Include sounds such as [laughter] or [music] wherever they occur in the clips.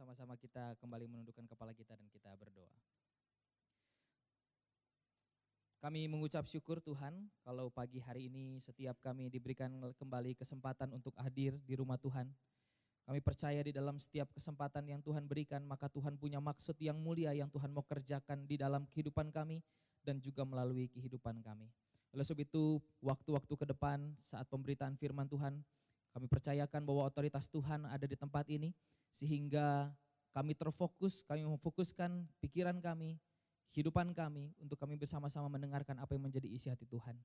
bersama-sama kita kembali menundukkan kepala kita dan kita berdoa. Kami mengucap syukur Tuhan kalau pagi hari ini setiap kami diberikan kembali kesempatan untuk hadir di rumah Tuhan. Kami percaya di dalam setiap kesempatan yang Tuhan berikan, maka Tuhan punya maksud yang mulia yang Tuhan mau kerjakan di dalam kehidupan kami dan juga melalui kehidupan kami. Oleh sebab itu, waktu-waktu ke depan saat pemberitaan firman Tuhan, kami percayakan bahwa otoritas Tuhan ada di tempat ini, sehingga kami terfokus, kami memfokuskan pikiran kami, kehidupan kami untuk kami bersama-sama mendengarkan apa yang menjadi isi hati Tuhan.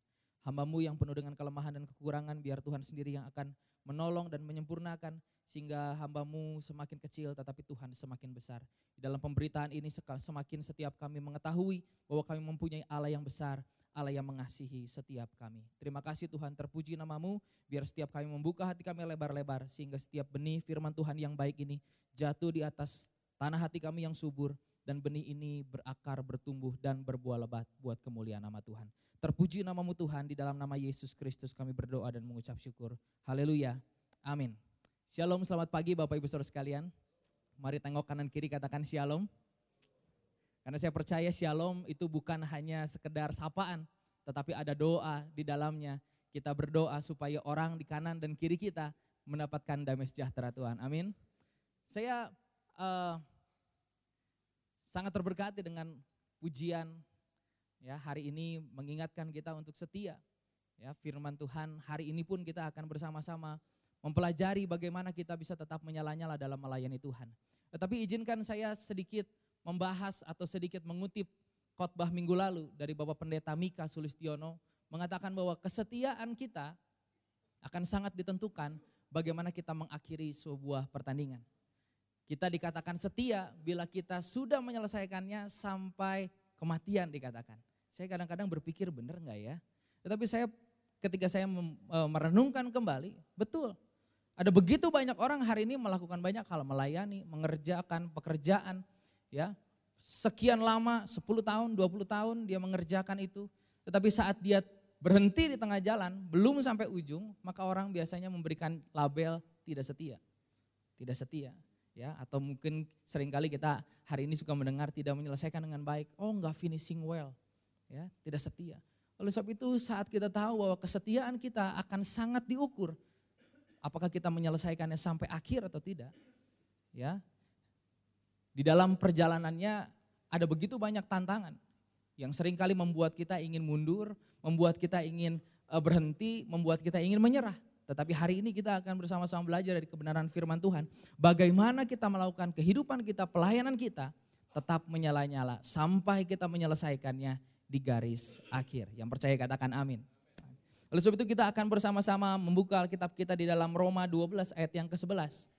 Hambamu yang penuh dengan kelemahan dan kekurangan biar Tuhan sendiri yang akan menolong dan menyempurnakan sehingga hambamu semakin kecil tetapi Tuhan semakin besar. Di dalam pemberitaan ini semakin setiap kami mengetahui bahwa kami mempunyai Allah yang besar, Allah yang mengasihi setiap kami. Terima kasih Tuhan terpuji namamu biar setiap kami membuka hati kami lebar-lebar sehingga setiap benih firman Tuhan yang baik ini jatuh di atas tanah hati kami yang subur dan benih ini berakar, bertumbuh, dan berbuah lebat buat kemuliaan nama Tuhan. Terpuji namamu Tuhan, di dalam nama Yesus Kristus kami berdoa dan mengucap syukur. Haleluya. Amin. Shalom, selamat pagi Bapak Ibu Saudara sekalian. Mari tengok kanan kiri katakan shalom. Karena saya percaya shalom itu bukan hanya sekedar sapaan, tetapi ada doa di dalamnya. Kita berdoa supaya orang di kanan dan kiri kita mendapatkan damai sejahtera Tuhan. Amin. Saya uh, sangat terberkati dengan pujian ya hari ini mengingatkan kita untuk setia. Ya, firman Tuhan hari ini pun kita akan bersama-sama mempelajari bagaimana kita bisa tetap menyala-nyala dalam melayani Tuhan. Tetapi izinkan saya sedikit membahas atau sedikit mengutip khotbah minggu lalu dari Bapak Pendeta Mika Sulistiono mengatakan bahwa kesetiaan kita akan sangat ditentukan bagaimana kita mengakhiri sebuah pertandingan. Kita dikatakan setia bila kita sudah menyelesaikannya sampai kematian dikatakan. Saya kadang-kadang berpikir benar nggak ya? Tetapi saya ketika saya e, merenungkan kembali, betul. Ada begitu banyak orang hari ini melakukan banyak hal, melayani, mengerjakan pekerjaan, ya. Sekian lama, 10 tahun, 20 tahun dia mengerjakan itu. Tetapi saat dia berhenti di tengah jalan, belum sampai ujung, maka orang biasanya memberikan label tidak setia. Tidak setia ya atau mungkin sering kali kita hari ini suka mendengar tidak menyelesaikan dengan baik oh enggak finishing well ya tidak setia oleh sebab itu saat kita tahu bahwa kesetiaan kita akan sangat diukur apakah kita menyelesaikannya sampai akhir atau tidak ya di dalam perjalanannya ada begitu banyak tantangan yang sering kali membuat kita ingin mundur, membuat kita ingin eh, berhenti, membuat kita ingin menyerah. Tetapi hari ini kita akan bersama-sama belajar dari kebenaran firman Tuhan. Bagaimana kita melakukan kehidupan kita, pelayanan kita tetap menyala-nyala sampai kita menyelesaikannya di garis akhir. Yang percaya katakan amin. Oleh sebab itu kita akan bersama-sama membuka Alkitab kita di dalam Roma 12 ayat yang ke-11.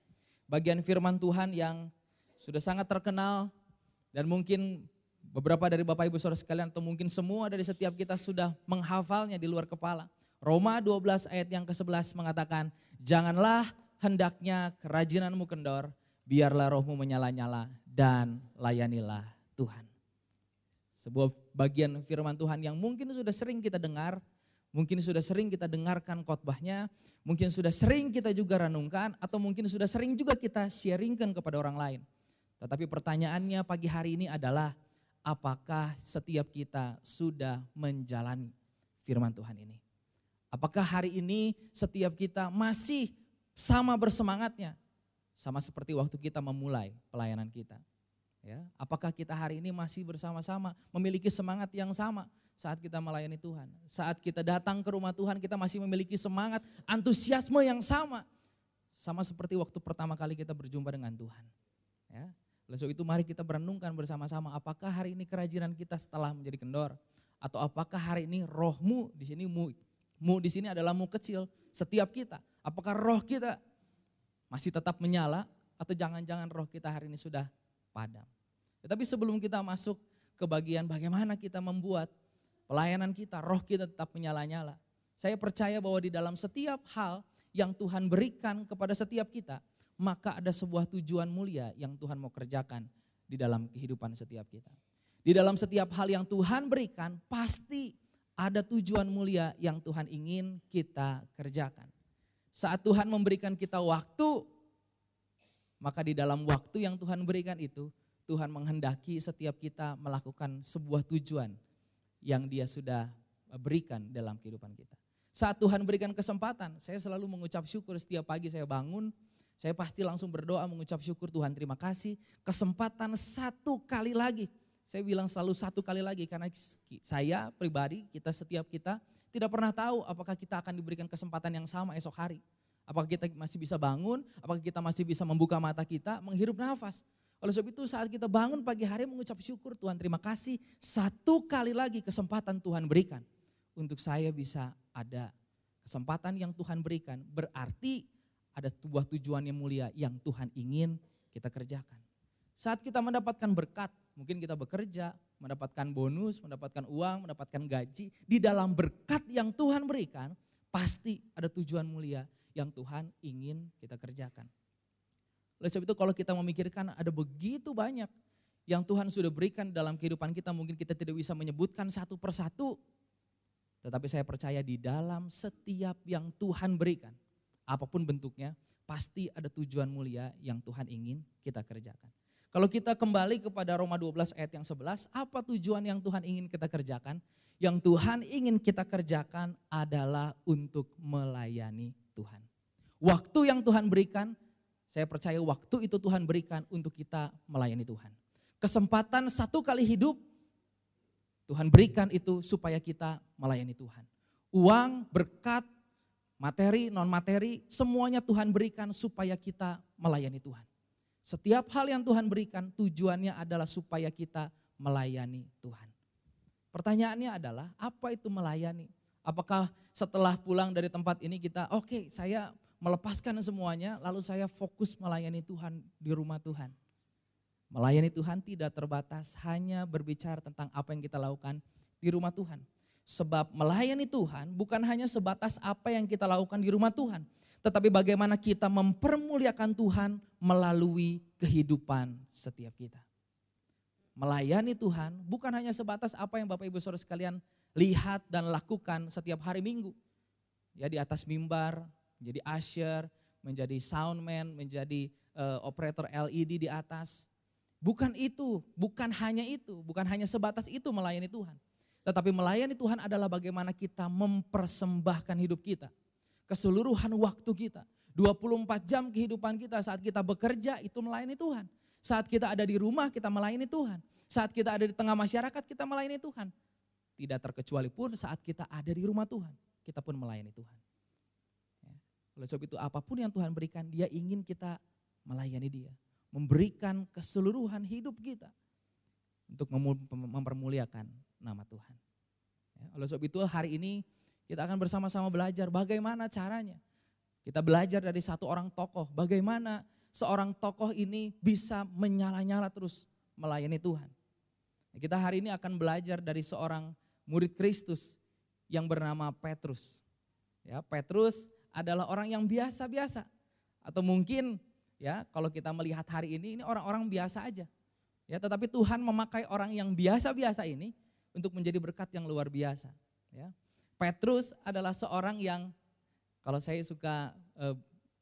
Bagian firman Tuhan yang sudah sangat terkenal dan mungkin beberapa dari Bapak Ibu Saudara sekalian atau mungkin semua dari setiap kita sudah menghafalnya di luar kepala. Roma 12 ayat yang ke-11 mengatakan, janganlah hendaknya kerajinanmu kendor, biarlah rohmu menyala-nyala dan layanilah Tuhan. Sebuah bagian firman Tuhan yang mungkin sudah sering kita dengar, mungkin sudah sering kita dengarkan khotbahnya, mungkin sudah sering kita juga renungkan, atau mungkin sudah sering juga kita sharingkan kepada orang lain. Tetapi pertanyaannya pagi hari ini adalah, apakah setiap kita sudah menjalani firman Tuhan ini? Apakah hari ini setiap kita masih sama bersemangatnya? Sama seperti waktu kita memulai pelayanan kita. Ya, apakah kita hari ini masih bersama-sama memiliki semangat yang sama saat kita melayani Tuhan? Saat kita datang ke rumah Tuhan kita masih memiliki semangat, antusiasme yang sama. Sama seperti waktu pertama kali kita berjumpa dengan Tuhan. Ya, oleh sebab itu mari kita berenungkan bersama-sama apakah hari ini kerajinan kita setelah menjadi kendor atau apakah hari ini rohmu di sini mu Mu di sini adalah mu kecil, setiap kita. Apakah roh kita masih tetap menyala atau jangan-jangan roh kita hari ini sudah padam. Tetapi sebelum kita masuk ke bagian bagaimana kita membuat pelayanan kita, roh kita tetap menyala-nyala. Saya percaya bahwa di dalam setiap hal yang Tuhan berikan kepada setiap kita, maka ada sebuah tujuan mulia yang Tuhan mau kerjakan di dalam kehidupan setiap kita. Di dalam setiap hal yang Tuhan berikan, pasti ada tujuan mulia yang Tuhan ingin kita kerjakan. Saat Tuhan memberikan kita waktu, Maka di dalam waktu yang Tuhan berikan itu, Tuhan menghendaki setiap kita melakukan sebuah tujuan yang dia sudah berikan dalam kehidupan kita. Saat Tuhan berikan kesempatan, saya selalu mengucap syukur setiap pagi saya bangun, saya pasti langsung berdoa mengucap syukur Tuhan terima kasih. Kesempatan satu kali lagi. Saya bilang selalu satu kali lagi karena saya pribadi, kita setiap kita tidak pernah tahu apakah kita akan diberikan kesempatan yang sama esok hari. Apakah kita masih bisa bangun, apakah kita masih bisa membuka mata kita, menghirup nafas. Oleh sebab itu saat kita bangun pagi hari mengucap syukur Tuhan terima kasih satu kali lagi kesempatan Tuhan berikan. Untuk saya bisa ada kesempatan yang Tuhan berikan berarti ada sebuah tujuan yang mulia yang Tuhan ingin kita kerjakan. Saat kita mendapatkan berkat, mungkin kita bekerja, mendapatkan bonus, mendapatkan uang, mendapatkan gaji. Di dalam berkat yang Tuhan berikan, pasti ada tujuan mulia yang Tuhan ingin kita kerjakan. Oleh sebab itu kalau kita memikirkan ada begitu banyak yang Tuhan sudah berikan dalam kehidupan kita, mungkin kita tidak bisa menyebutkan satu persatu. Tetapi saya percaya di dalam setiap yang Tuhan berikan, apa pun bentuknya, pasti ada tujuan mulia yang Tuhan ingin kita kerjakan. Kalau kita kembali kepada Roma 12 ayat yang 11, apa tujuan yang Tuhan ingin kita kerjakan? Yang Tuhan ingin kita kerjakan adalah untuk melayani Tuhan. Waktu yang Tuhan berikan, saya percaya waktu itu Tuhan berikan untuk kita melayani Tuhan. Kesempatan satu kali hidup, Tuhan berikan itu supaya kita melayani Tuhan. Uang, berkat, materi, non materi, semuanya Tuhan berikan supaya kita melayani Tuhan. Setiap hal yang Tuhan berikan tujuannya adalah supaya kita melayani Tuhan. Pertanyaannya adalah apa itu melayani? Apakah setelah pulang dari tempat ini kita oke okay, saya melepaskan semuanya lalu saya fokus melayani Tuhan di rumah Tuhan. Melayani Tuhan tidak terbatas hanya berbicara tentang apa yang kita lakukan di rumah Tuhan. Sebab melayani Tuhan bukan hanya sebatas apa yang kita lakukan di rumah Tuhan. Tetapi bagaimana kita mempermuliakan Tuhan melalui kehidupan setiap kita. Melayani Tuhan bukan hanya sebatas apa yang Bapak Ibu Saudara sekalian lihat dan lakukan setiap hari Minggu. Ya di atas mimbar, menjadi usher, menjadi soundman, menjadi uh, operator LED di atas. Bukan itu, bukan hanya itu, bukan hanya sebatas itu melayani Tuhan. Tetapi melayani Tuhan adalah bagaimana kita mempersembahkan hidup kita. Keseluruhan waktu kita. 24 jam kehidupan kita saat kita bekerja itu melayani Tuhan. Saat kita ada di rumah kita melayani Tuhan. Saat kita ada di tengah masyarakat kita melayani Tuhan. Tidak terkecuali pun saat kita ada di rumah Tuhan. Kita pun melayani Tuhan. Ya. Oleh sebab itu apa pun yang Tuhan berikan dia ingin kita melayani dia. Memberikan keseluruhan hidup kita untuk mempermuliakan nama Tuhan. Ya, oleh sebab itu hari ini kita akan bersama-sama belajar bagaimana caranya. Kita belajar dari satu orang tokoh, bagaimana seorang tokoh ini bisa menyala-nyala terus melayani Tuhan. Ya, kita hari ini akan belajar dari seorang murid Kristus yang bernama Petrus. Ya, Petrus adalah orang yang biasa-biasa. Atau mungkin ya kalau kita melihat hari ini, ini orang-orang biasa aja. Ya, tetapi Tuhan memakai orang yang biasa-biasa ini untuk menjadi berkat yang luar biasa. Ya. Petrus adalah seorang yang kalau saya suka eh,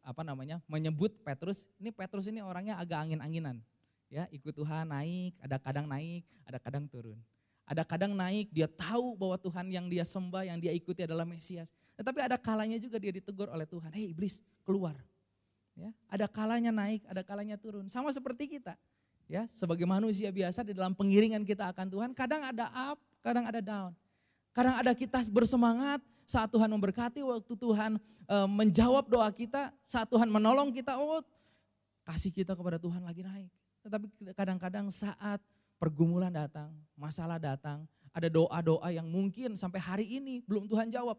apa namanya menyebut Petrus, ini Petrus ini orangnya agak angin-anginan. Ya, ikut Tuhan naik, ada kadang naik, ada kadang turun. Ada kadang naik, dia tahu bahwa Tuhan yang dia sembah, yang dia ikuti adalah Mesias. Tetapi ada kalanya juga dia ditegur oleh Tuhan, hei iblis keluar. Ya, ada kalanya naik, ada kalanya turun. Sama seperti kita. Ya, sebagai manusia biasa di dalam pengiringan kita akan Tuhan, kadang ada up, kadang ada down. Kadang ada kita bersemangat saat Tuhan memberkati, waktu Tuhan e, menjawab doa kita, saat Tuhan menolong kita, oh kasih kita kepada Tuhan lagi naik. Tetapi kadang-kadang saat pergumulan datang, masalah datang, ada doa-doa yang mungkin sampai hari ini belum Tuhan jawab.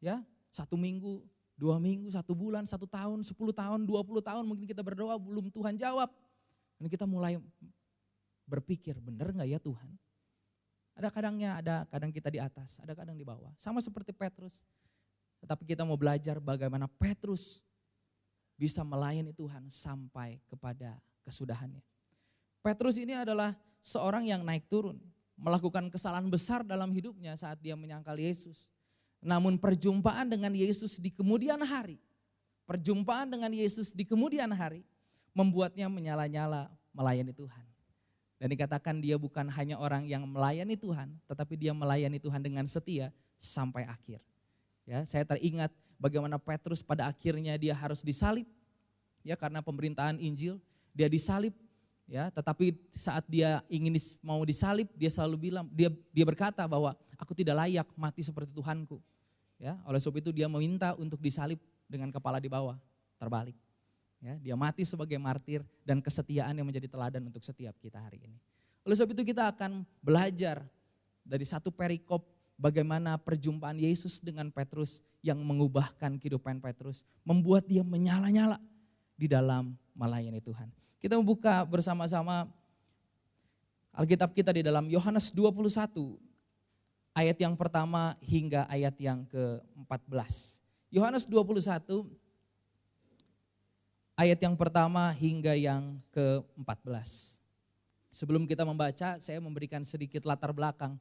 Ya, satu minggu, dua minggu, satu bulan, satu tahun, sepuluh tahun, dua puluh tahun mungkin kita berdoa belum Tuhan jawab. Dan kita mulai berpikir, benar nggak ya Tuhan? Ada kadangnya, ada kadang kita di atas, ada kadang di bawah. Sama seperti Petrus. Tetapi kita mau belajar bagaimana Petrus bisa melayani Tuhan sampai kepada kesudahannya. Petrus ini adalah seorang yang naik turun, melakukan kesalahan besar dalam hidupnya saat dia menyangkal Yesus. Namun perjumpaan dengan Yesus di kemudian hari, perjumpaan dengan Yesus di kemudian hari membuatnya menyala-nyala melayani Tuhan. Dan dikatakan dia bukan hanya orang yang melayani Tuhan, tetapi dia melayani Tuhan dengan setia sampai akhir. Ya, saya teringat bagaimana Petrus pada akhirnya dia harus disalib ya karena pemerintahan Injil, dia disalib ya, tetapi saat dia ingin mau disalib, dia selalu bilang dia dia berkata bahwa aku tidak layak mati seperti Tuhanku. Ya, oleh sebab itu dia meminta untuk disalib dengan kepala di bawah, terbalik. Ya, dia mati sebagai martir dan kesetiaan yang menjadi teladan untuk setiap kita hari ini. Oleh sebab itu kita akan belajar dari satu perikop bagaimana perjumpaan Yesus dengan Petrus yang mengubahkan kehidupan Petrus, membuat dia menyala-nyala di dalam melayani Tuhan. Kita membuka bersama-sama Alkitab kita di dalam Yohanes 21 ayat yang pertama hingga ayat yang ke-14. Yohanes 21 ayat yang pertama hingga yang ke-14. Sebelum kita membaca, saya memberikan sedikit latar belakang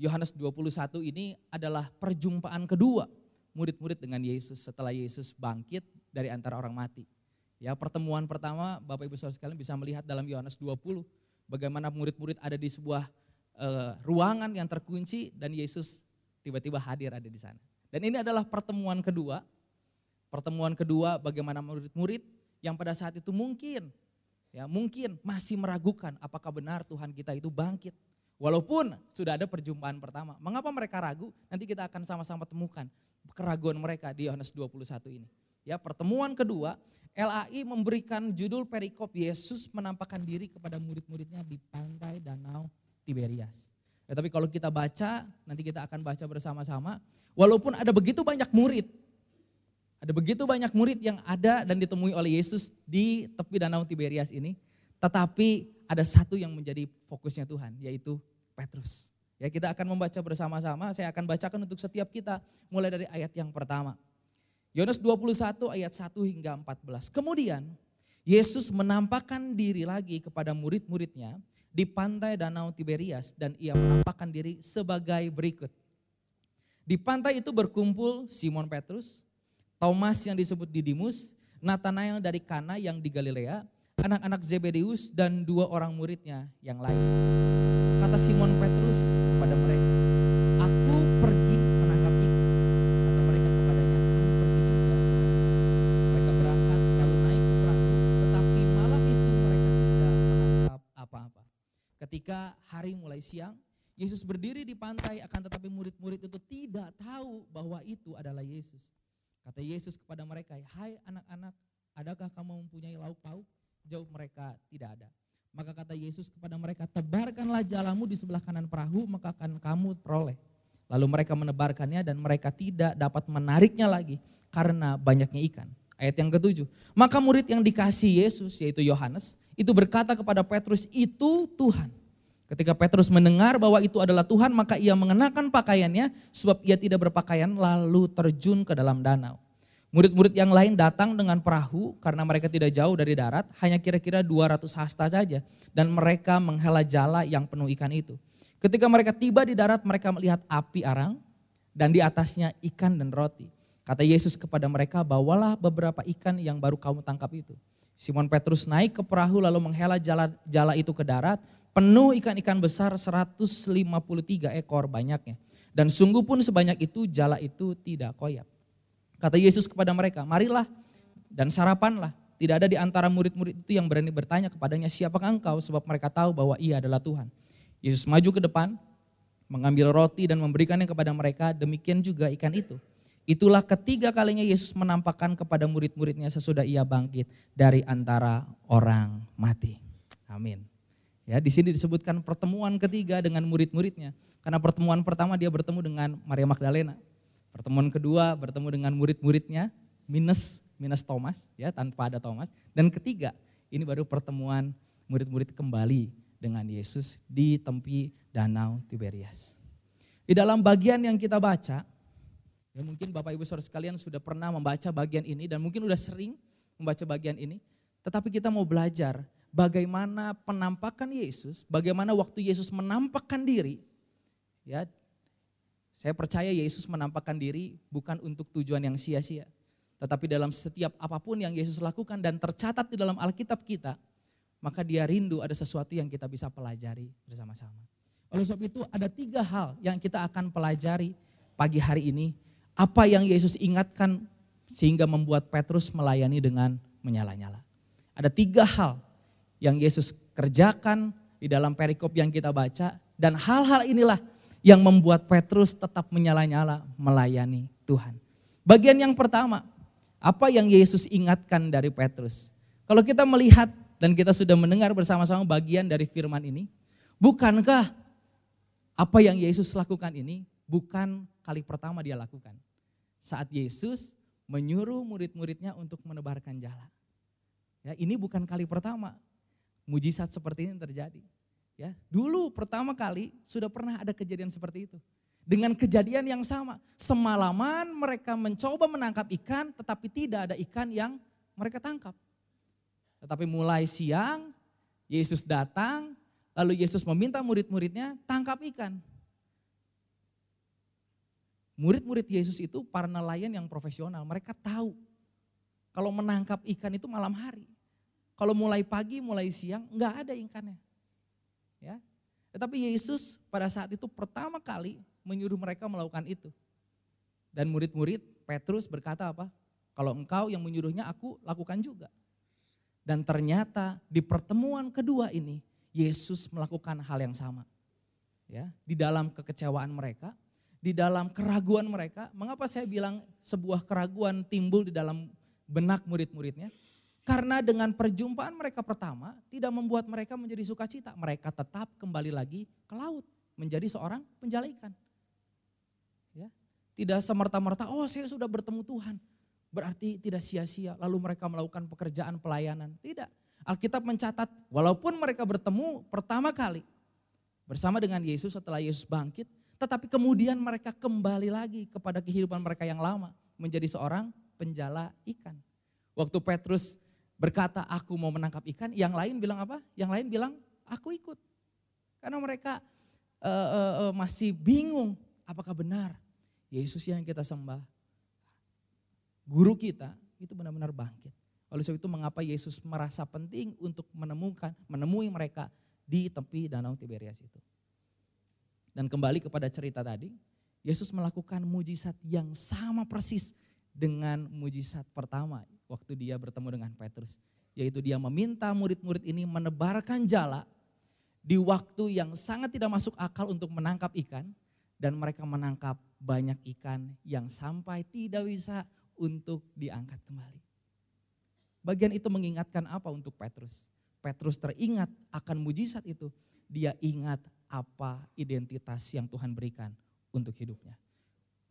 Yohanes 21 ini adalah perjumpaan kedua murid-murid dengan Yesus setelah Yesus bangkit dari antara orang mati. Ya, pertemuan pertama Bapak Ibu Saudara sekalian bisa melihat dalam Yohanes 20 bagaimana murid-murid ada di sebuah uh, ruangan yang terkunci dan Yesus tiba-tiba hadir ada di sana. Dan ini adalah pertemuan kedua. Pertemuan kedua bagaimana murid-murid yang pada saat itu mungkin ya mungkin masih meragukan apakah benar Tuhan kita itu bangkit Walaupun sudah ada perjumpaan pertama. Mengapa mereka ragu? Nanti kita akan sama-sama temukan keraguan mereka di Yohanes 21 ini. Ya, pertemuan kedua, LAI memberikan judul perikop Yesus menampakkan diri kepada murid-muridnya di pantai Danau Tiberias. Ya, tapi kalau kita baca, nanti kita akan baca bersama-sama. Walaupun ada begitu banyak murid, ada begitu banyak murid yang ada dan ditemui oleh Yesus di tepi Danau Tiberias ini, tetapi ada satu yang menjadi fokusnya Tuhan, yaitu Petrus. Ya, kita akan membaca bersama-sama, saya akan bacakan untuk setiap kita mulai dari ayat yang pertama. Yohanes 21 ayat 1 hingga 14. Kemudian Yesus menampakkan diri lagi kepada murid-muridnya di pantai Danau Tiberias dan ia menampakkan diri sebagai berikut. Di pantai itu berkumpul Simon Petrus, Thomas yang disebut Didimus, Nathanael dari Kana yang di Galilea, anak-anak Zebedeus dan dua orang muridnya yang lain. Kata Simon Petrus kepada mereka, aku pergi menangkap ikan. Kata mereka kepadanya, kami pergi juga. Mereka berangkat lalu naik ke perahu, tetapi malam itu mereka tidak menangkap apa-apa. Ketika hari mulai siang, Yesus berdiri di pantai akan tetapi murid-murid itu tidak tahu bahwa itu adalah Yesus. Kata Yesus kepada mereka, hai anak-anak, adakah kamu mempunyai lauk pauk? Jauh mereka tidak ada. Maka kata Yesus kepada mereka, tebarkanlah jalamu di sebelah kanan perahu, maka akan kamu peroleh. Lalu mereka menebarkannya dan mereka tidak dapat menariknya lagi karena banyaknya ikan. Ayat yang ketujuh, maka murid yang dikasih Yesus yaitu Yohanes itu berkata kepada Petrus, itu Tuhan. Ketika Petrus mendengar bahwa itu adalah Tuhan, maka ia mengenakan pakaiannya sebab ia tidak berpakaian lalu terjun ke dalam danau. Murid-murid yang lain datang dengan perahu karena mereka tidak jauh dari darat, hanya kira-kira 200 hasta saja. Dan mereka menghela jala yang penuh ikan itu. Ketika mereka tiba di darat, mereka melihat api arang dan di atasnya ikan dan roti. Kata Yesus kepada mereka, bawalah beberapa ikan yang baru kamu tangkap itu. Simon Petrus naik ke perahu lalu menghela jala, jala itu ke darat, penuh ikan-ikan besar 153 ekor banyaknya. Dan sungguh pun sebanyak itu jala itu tidak koyak. Kata Yesus kepada mereka, marilah dan sarapanlah. Tidak ada di antara murid-murid itu yang berani bertanya kepadanya, siapakah engkau? Sebab mereka tahu bahwa ia adalah Tuhan. Yesus maju ke depan, mengambil roti dan memberikannya kepada mereka, demikian juga ikan itu. Itulah ketiga kalinya Yesus menampakkan kepada murid-muridnya sesudah ia bangkit dari antara orang mati. Amin. Ya, di sini disebutkan pertemuan ketiga dengan murid-muridnya. Karena pertemuan pertama dia bertemu dengan Maria Magdalena. Pertemuan kedua bertemu dengan murid-muridnya minus minus Thomas ya tanpa ada Thomas dan ketiga ini baru pertemuan murid-murid kembali dengan Yesus di tempi danau Tiberias. Di dalam bagian yang kita baca ya mungkin Bapak Ibu Saudara sekalian sudah pernah membaca bagian ini dan mungkin sudah sering membaca bagian ini tetapi kita mau belajar bagaimana penampakan Yesus, bagaimana waktu Yesus menampakkan diri ya saya percaya Yesus menampakkan diri bukan untuk tujuan yang sia-sia. Tetapi dalam setiap apa pun yang Yesus lakukan dan tercatat di dalam Alkitab kita, maka dia rindu ada sesuatu yang kita bisa pelajari bersama-sama. Oleh sebab itu ada tiga hal yang kita akan pelajari pagi hari ini. Apa yang Yesus ingatkan sehingga membuat Petrus melayani dengan menyala-nyala. Ada tiga hal yang Yesus kerjakan di dalam perikop yang kita baca. Dan hal-hal inilah yang membuat Petrus tetap menyala-nyala melayani Tuhan. Bagian yang pertama, apa yang Yesus ingatkan dari Petrus? Kalau kita melihat dan kita sudah mendengar bersama-sama bagian dari firman ini, bukankah apa yang Yesus lakukan ini bukan kali pertama dia lakukan? Saat Yesus menyuruh murid-muridnya untuk menebarkan jala. Ya, ini bukan kali pertama mujizat seperti ini terjadi. Ya, dulu pertama kali sudah pernah ada kejadian seperti itu. Dengan kejadian yang sama, semalaman mereka mencoba menangkap ikan tetapi tidak ada ikan yang mereka tangkap. Tetapi mulai siang, Yesus datang, lalu Yesus meminta murid-muridnya tangkap ikan. Murid-murid Yesus itu para nelayan yang profesional, mereka tahu kalau menangkap ikan itu malam hari. Kalau mulai pagi, mulai siang, enggak ada ikannya. Ya. Tetapi Yesus pada saat itu pertama kali menyuruh mereka melakukan itu. Dan murid-murid Petrus berkata apa? Kalau engkau yang menyuruhnya aku lakukan juga. Dan ternyata di pertemuan kedua ini Yesus melakukan hal yang sama. Ya, di dalam kekecewaan mereka, di dalam keraguan mereka, mengapa saya bilang sebuah keraguan timbul di dalam benak murid-muridnya? Karena dengan perjumpaan mereka pertama tidak membuat mereka menjadi sukacita. Mereka tetap kembali lagi ke laut menjadi seorang penjala ikan. Ya. Tidak semerta-merta, oh saya sudah bertemu Tuhan. Berarti tidak sia-sia lalu mereka melakukan pekerjaan pelayanan. Tidak. Alkitab mencatat walaupun mereka bertemu pertama kali bersama dengan Yesus setelah Yesus bangkit. Tetapi kemudian mereka kembali lagi kepada kehidupan mereka yang lama. Menjadi seorang penjala ikan. Waktu Petrus berkata aku mau menangkap ikan, yang lain bilang apa? Yang lain bilang aku ikut. Karena mereka uh, uh, uh, masih bingung apakah benar Yesus yang kita sembah. Guru kita itu benar-benar bangkit. Oleh sebab itu mengapa Yesus merasa penting untuk menemukan menemui mereka di tepi danau Tiberias itu. Dan kembali kepada cerita tadi, Yesus melakukan mujizat yang sama persis dengan mujizat pertama waktu dia bertemu dengan Petrus. Yaitu dia meminta murid-murid ini menebarkan jala di waktu yang sangat tidak masuk akal untuk menangkap ikan. Dan mereka menangkap banyak ikan yang sampai tidak bisa untuk diangkat kembali. Bagian itu mengingatkan apa untuk Petrus? Petrus teringat akan mujizat itu. Dia ingat apa identitas yang Tuhan berikan untuk hidupnya.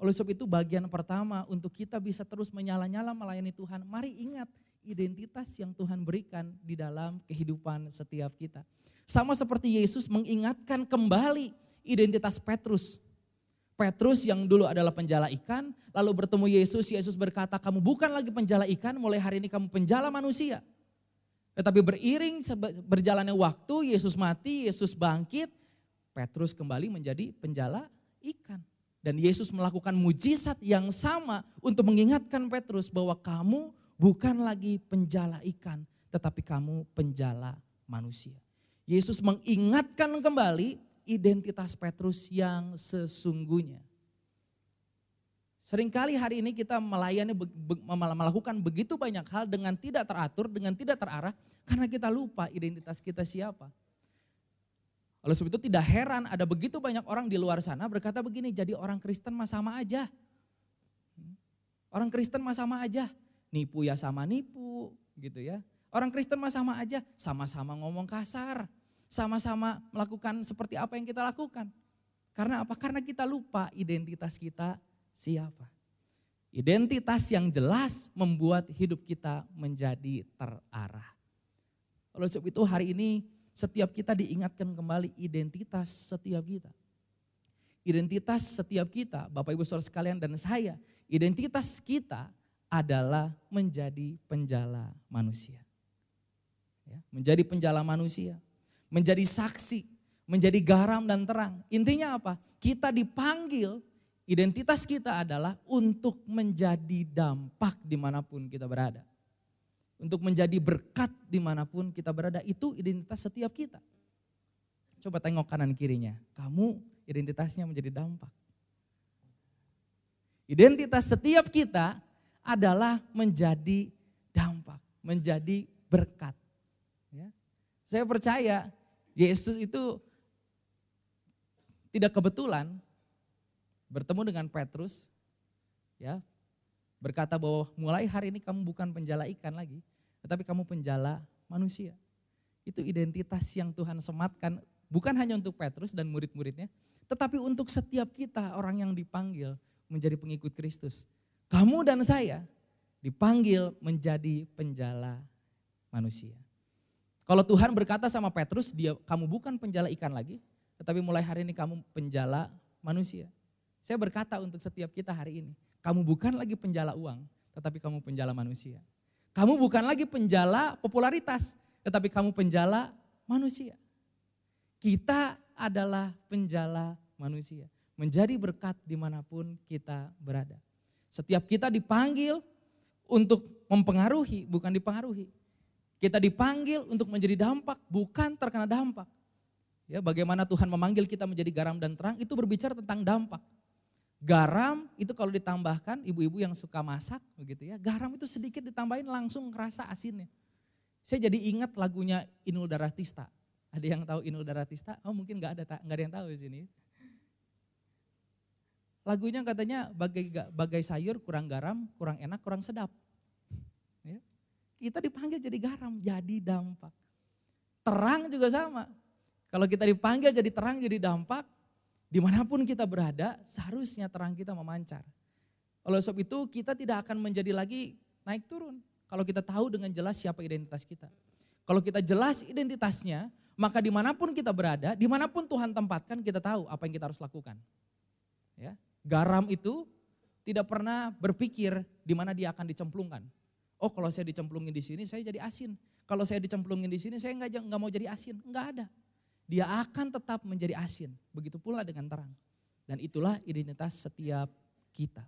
Oleh sebab itu bagian pertama untuk kita bisa terus menyala-nyala melayani Tuhan, mari ingat identitas yang Tuhan berikan di dalam kehidupan setiap kita. Sama seperti Yesus mengingatkan kembali identitas Petrus. Petrus yang dulu adalah penjala ikan, lalu bertemu Yesus, Yesus berkata, kamu bukan lagi penjala ikan, mulai hari ini kamu penjala manusia. Tetapi beriring berjalannya waktu, Yesus mati, Yesus bangkit, Petrus kembali menjadi penjala ikan. Dan Yesus melakukan mujizat yang sama untuk mengingatkan Petrus bahwa kamu bukan lagi penjala ikan, tetapi kamu penjala manusia. Yesus mengingatkan kembali identitas Petrus yang sesungguhnya. Seringkali hari ini kita melayani, melakukan begitu banyak hal dengan tidak teratur, dengan tidak terarah, karena kita lupa identitas kita siapa. Oleh sebab itu tidak heran ada begitu banyak orang di luar sana berkata begini, jadi orang Kristen mah sama aja. Orang Kristen mah sama aja, nipu ya sama nipu gitu ya. Orang Kristen mah sama aja, sama-sama ngomong kasar, sama-sama melakukan seperti apa yang kita lakukan. Karena apa? Karena kita lupa identitas kita siapa. Identitas yang jelas membuat hidup kita menjadi terarah. Oleh sebab itu hari ini setiap kita diingatkan kembali identitas setiap kita. Identitas setiap kita, Bapak Ibu Saudara sekalian dan saya, identitas kita adalah menjadi penjala manusia. Ya, menjadi penjala manusia, menjadi saksi, menjadi garam dan terang. Intinya apa? Kita dipanggil Identitas kita adalah untuk menjadi dampak di mana pun kita berada. Untuk menjadi berkat di mana pun kita berada, itu identitas setiap kita. Coba tengok kanan kirinya, kamu identitasnya menjadi dampak. Identitas setiap kita adalah menjadi dampak, menjadi berkat. Ya. Saya percaya Yesus itu tidak kebetulan bertemu dengan Petrus, ya berkata bahwa mulai hari ini kamu bukan penjala ikan lagi, tetapi kamu penjala manusia. Itu identitas yang Tuhan sematkan bukan hanya untuk Petrus dan murid-muridnya, tetapi untuk setiap kita orang yang dipanggil menjadi pengikut Kristus. Kamu dan saya dipanggil menjadi penjala manusia. Kalau Tuhan berkata sama Petrus, dia kamu bukan penjala ikan lagi, tetapi mulai hari ini kamu penjala manusia. Saya berkata untuk setiap kita hari ini, kamu bukan lagi penjala uang, tetapi kamu penjala manusia. Kamu bukan lagi penjala popularitas, tetapi kamu penjala manusia. Kita adalah penjala manusia menjadi berkat di mana pun kita berada. Setiap kita dipanggil untuk mempengaruhi, bukan dipengaruhi. Kita dipanggil untuk menjadi dampak, bukan terkena dampak. Ya, bagaimana Tuhan memanggil kita menjadi garam dan terang, itu berbicara tentang dampak. Garam itu kalau ditambahkan, ibu-ibu yang suka masak, begitu ya, garam itu sedikit ditambahin langsung kerasa asinnya. Saya jadi ingat lagunya Inul Daratista. Ada yang tahu Inul Daratista? Oh mungkin nggak ada, nggak ada yang tahu di sini. Lagunya katanya bagai bagai sayur kurang garam, kurang enak, kurang sedap. Ya. Kita dipanggil jadi garam, jadi dampak. Terang juga sama. Kalau kita dipanggil jadi terang, jadi dampak, di mana pun kita berada, seharusnya terang kita memancar. Oleh sebab itu kita tidak akan menjadi lagi naik turun. Kalau kita tahu dengan jelas siapa identitas kita. Kalau kita jelas identitasnya, maka di mana pun kita berada, di mana pun Tuhan tempatkan, kita tahu apa yang kita harus lakukan. Ya, Garam itu tidak pernah berpikir di mana dia akan dicemplungkan. Oh kalau saya dicemplungin di sini saya jadi asin. Kalau saya dicemplungin di sini saya nggak nggak mau jadi asin. Nggak ada. Dia akan tetap menjadi asin. Begitu pula dengan terang. Dan itulah identitas setiap kita.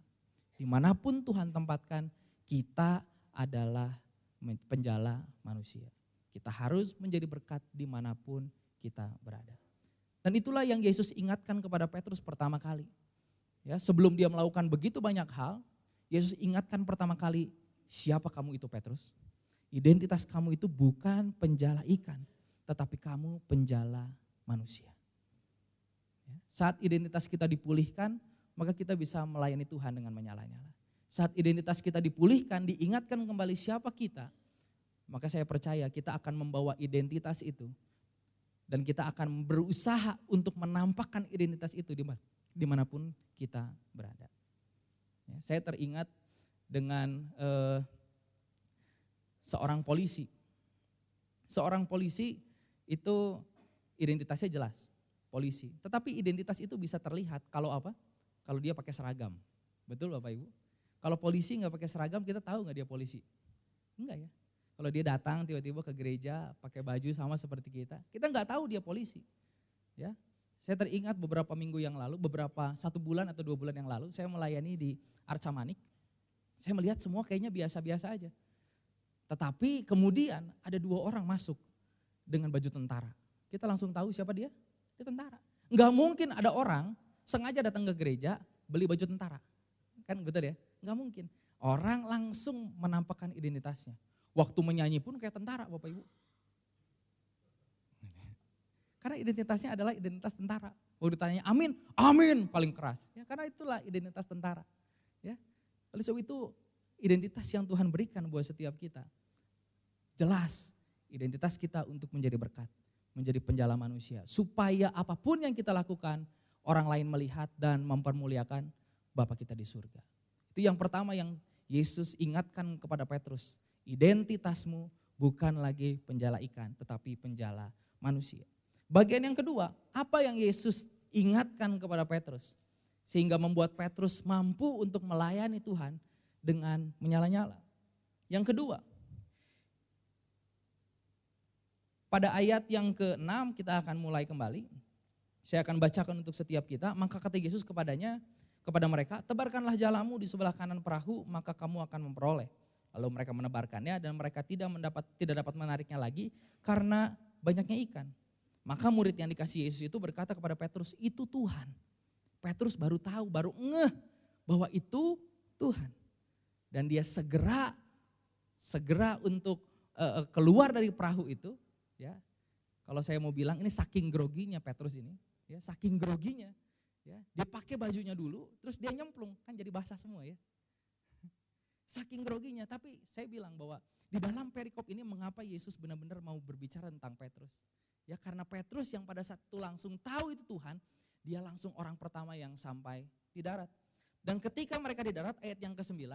Di mana pun Tuhan tempatkan, kita adalah penjala manusia. Kita harus menjadi berkat di mana pun kita berada. Dan itulah yang Yesus ingatkan kepada Petrus pertama kali. Ya, sebelum dia melakukan begitu banyak hal, Yesus ingatkan pertama kali, siapa kamu itu Petrus? Identitas kamu itu bukan penjala ikan, tetapi kamu penjala manusia. Ya, saat identitas kita dipulihkan, maka kita bisa melayani Tuhan dengan menyala-nyala. Saat identitas kita dipulihkan, diingatkan kembali siapa kita, maka saya percaya kita akan membawa identitas itu dan kita akan berusaha untuk menampakkan identitas itu di mana di mana pun kita berada. Ya, saya teringat dengan eh, seorang polisi. Seorang polisi itu identitasnya jelas, polisi. Tetapi identitas itu bisa terlihat kalau apa? Kalau dia pakai seragam. Betul Bapak Ibu? Kalau polisi nggak pakai seragam kita tahu nggak dia polisi? Enggak ya. Kalau dia datang tiba-tiba ke gereja pakai baju sama seperti kita, kita nggak tahu dia polisi. Ya, saya teringat beberapa minggu yang lalu, beberapa satu bulan atau dua bulan yang lalu, saya melayani di Arca Manik. Saya melihat semua kayaknya biasa-biasa aja. Tetapi kemudian ada dua orang masuk dengan baju tentara. Kita langsung tahu siapa dia? Dia tentara. Enggak mungkin ada orang sengaja datang ke gereja beli baju tentara. Kan betul ya? Enggak mungkin. Orang langsung menampakkan identitasnya. Waktu menyanyi pun kayak tentara Bapak Ibu. Karena identitasnya adalah identitas tentara. Waktu ditanya amin, amin paling keras. Ya, karena itulah identitas tentara. Ya. Oleh sebab itu identitas yang Tuhan berikan buat setiap kita. Jelas identitas kita untuk menjadi berkat, menjadi penjala manusia. Supaya apa pun yang kita lakukan, orang lain melihat dan mempermuliakan Bapak kita di surga. Itu yang pertama yang Yesus ingatkan kepada Petrus. Identitasmu bukan lagi penjala ikan, tetapi penjala manusia. Bagian yang kedua, apa yang Yesus ingatkan kepada Petrus? Sehingga membuat Petrus mampu untuk melayani Tuhan dengan menyala-nyala. Yang kedua, pada ayat yang ke-6 kita akan mulai kembali. Saya akan bacakan untuk setiap kita, maka kata Yesus kepadanya, kepada mereka, tebarkanlah jalamu di sebelah kanan perahu, maka kamu akan memperoleh. Lalu mereka menebarkannya dan mereka tidak mendapat tidak dapat menariknya lagi karena banyaknya ikan. Maka murid yang dikasih Yesus itu berkata kepada Petrus, itu Tuhan. Petrus baru tahu, baru ngeh bahwa itu Tuhan. Dan dia segera segera untuk uh, keluar dari perahu itu, ya. Kalau saya mau bilang ini saking groginya Petrus ini, ya, saking groginya Ya, dia pakai bajunya dulu, terus dia nyemplung, kan jadi basah semua ya. [laughs] Saking groginya, tapi saya bilang bahwa di dalam perikop ini mengapa Yesus benar-benar mau berbicara tentang Petrus. Ya karena Petrus yang pada saat itu langsung tahu itu Tuhan, dia langsung orang pertama yang sampai di darat. Dan ketika mereka di darat, ayat yang ke-9,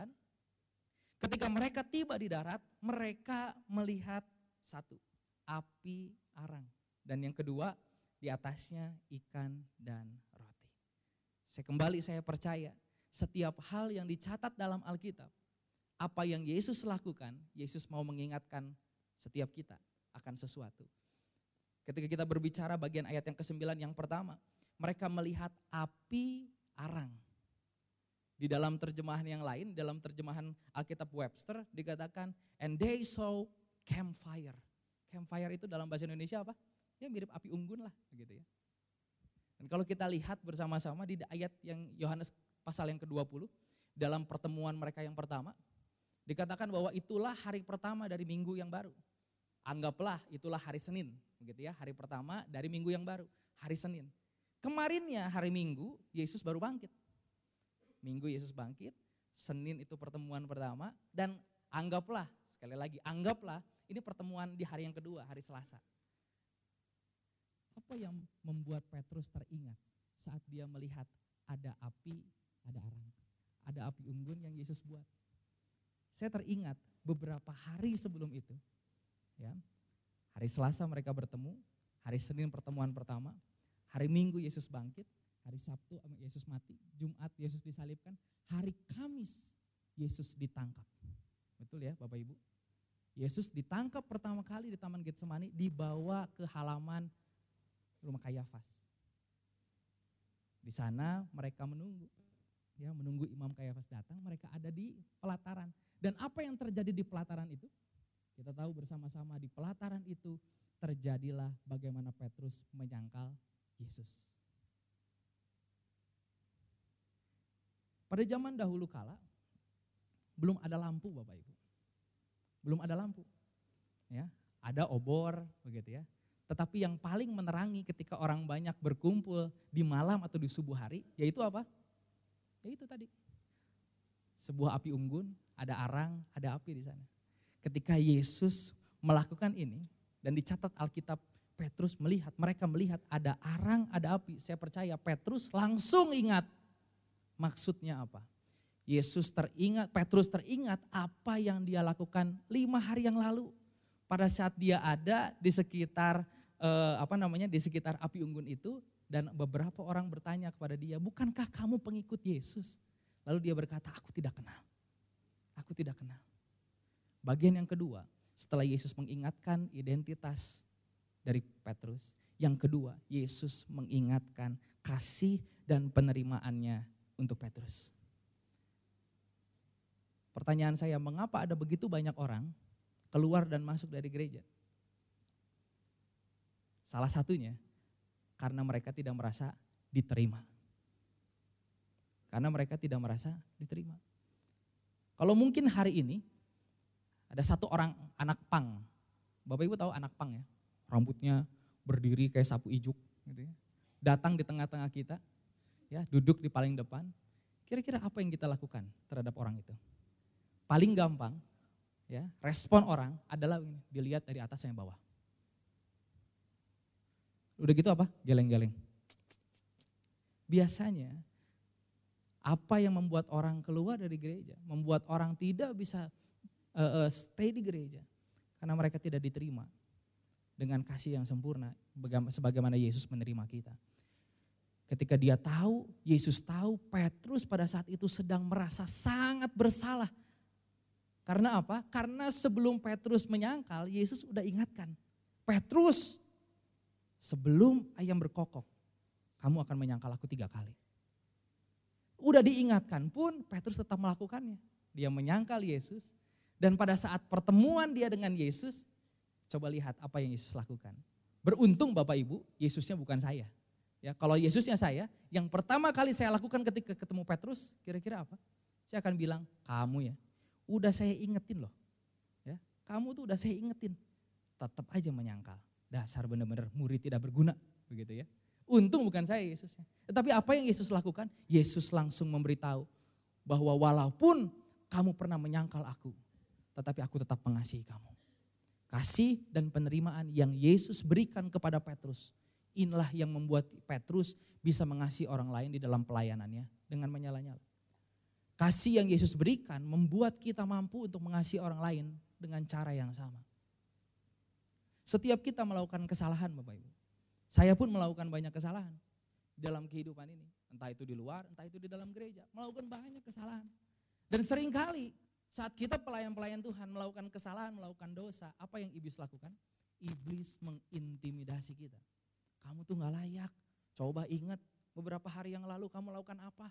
ketika mereka tiba di darat, mereka melihat satu, api arang. Dan yang kedua, di atasnya ikan dan saya kembali saya percaya setiap hal yang dicatat dalam Alkitab, apa yang Yesus lakukan, Yesus mau mengingatkan setiap kita akan sesuatu. Ketika kita berbicara bagian ayat yang ke-9 yang pertama, mereka melihat api arang. Di dalam terjemahan yang lain, dalam terjemahan Alkitab Webster dikatakan, and they saw campfire. Campfire itu dalam bahasa Indonesia apa? Ya mirip api unggun lah, begitu ya. Dan kalau kita lihat bersama-sama di ayat yang Yohanes pasal yang ke-20, dalam pertemuan mereka yang pertama, dikatakan bahwa itulah hari pertama dari minggu yang baru. Anggaplah itulah hari Senin, begitu ya, hari pertama dari minggu yang baru, hari Senin. Kemarinnya hari Minggu, Yesus baru bangkit. Minggu Yesus bangkit, Senin itu pertemuan pertama, dan anggaplah, sekali lagi, anggaplah ini pertemuan di hari yang kedua, hari Selasa. Apa yang membuat Petrus teringat saat dia melihat ada api, ada arang. Ada api unggun yang Yesus buat. Saya teringat beberapa hari sebelum itu, ya, hari Selasa mereka bertemu, hari Senin pertemuan pertama, hari Minggu Yesus bangkit, hari Sabtu Yesus mati, Jumat Yesus disalibkan, hari Kamis Yesus ditangkap. Betul ya Bapak Ibu? Yesus ditangkap pertama kali di Taman Getsemani, dibawa ke halaman rumah Kayafas. Di sana mereka menunggu. Ya, menunggu Imam Kayafas datang, mereka ada di pelataran. Dan apa yang terjadi di pelataran itu? Kita tahu bersama-sama di pelataran itu terjadilah bagaimana Petrus menyangkal Yesus. Pada zaman dahulu kala belum ada lampu Bapak Ibu. Belum ada lampu. Ya, ada obor begitu ya. Tetapi yang paling menerangi ketika orang banyak berkumpul di malam atau di subuh hari, yaitu apa? Ya itu tadi. Sebuah api unggun, ada arang, ada api di sana. Ketika Yesus melakukan ini, dan dicatat Alkitab Petrus melihat, mereka melihat ada arang, ada api. Saya percaya Petrus langsung ingat maksudnya apa. Yesus teringat, Petrus teringat apa yang dia lakukan lima hari yang lalu. Pada saat dia ada di sekitar eh, apa namanya di sekitar api unggun itu dan beberapa orang bertanya kepada dia, "Bukankah kamu pengikut Yesus?" Lalu dia berkata, "Aku tidak kenal." Aku tidak kenal. Bagian yang kedua, setelah Yesus mengingatkan identitas dari Petrus, yang kedua, Yesus mengingatkan kasih dan penerimaannya untuk Petrus. Pertanyaan saya, mengapa ada begitu banyak orang keluar dan masuk dari gereja? Salah satunya karena mereka tidak merasa diterima. Karena mereka tidak merasa diterima. Kalau mungkin hari ini ada satu orang anak pang. Bapak Ibu tahu anak pang ya? Rambutnya berdiri kayak sapu ijuk gitu ya. Datang di tengah-tengah kita, ya, duduk di paling depan. Kira-kira apa yang kita lakukan terhadap orang itu? Paling gampang, ya, respon orang adalah dilihat dari atas sampai bawah. Udah gitu apa? Geleng-geleng. Biasanya apa yang membuat orang keluar dari gereja, membuat orang tidak bisa uh, uh, stay di gereja karena mereka tidak diterima dengan kasih yang sempurna sebagaimana Yesus menerima kita. Ketika dia tahu, Yesus tahu Petrus pada saat itu sedang merasa sangat bersalah. Karena apa? Karena sebelum Petrus menyangkal, Yesus udah ingatkan. Petrus, Sebelum ayam berkokok, kamu akan menyangkal aku tiga kali. Udah diingatkan pun Petrus tetap melakukannya. Dia menyangkal Yesus dan pada saat pertemuan dia dengan Yesus, coba lihat apa yang Yesus lakukan. Beruntung Bapak Ibu, Yesusnya bukan saya. Ya, kalau Yesusnya saya, yang pertama kali saya lakukan ketika ketemu Petrus, kira-kira apa? Saya akan bilang, kamu ya, udah saya ingetin loh. Ya, kamu tuh udah saya ingetin. Tetap aja menyangkal. Dasar benar-benar murid tidak berguna, begitu ya. Untung bukan saya Yesusnya. Tetapi apa yang Yesus lakukan? Yesus langsung memberitahu bahwa walaupun kamu pernah menyangkal aku, tetapi aku tetap mengasihi kamu. Kasih dan penerimaan yang Yesus berikan kepada Petrus, inilah yang membuat Petrus bisa mengasihi orang lain di dalam pelayanannya dengan menyala-nyala. Kasih yang Yesus berikan membuat kita mampu untuk mengasihi orang lain dengan cara yang sama. Setiap kita melakukan kesalahan Bapak Ibu. Saya pun melakukan banyak kesalahan dalam kehidupan ini. Entah itu di luar, entah itu di dalam gereja. Melakukan banyak kesalahan. Dan sering kali saat kita pelayan-pelayan Tuhan melakukan kesalahan, melakukan dosa, apa yang iblis lakukan? Iblis mengintimidasi kita. Kamu tuh gak layak. Coba ingat beberapa hari yang lalu kamu lakukan apa?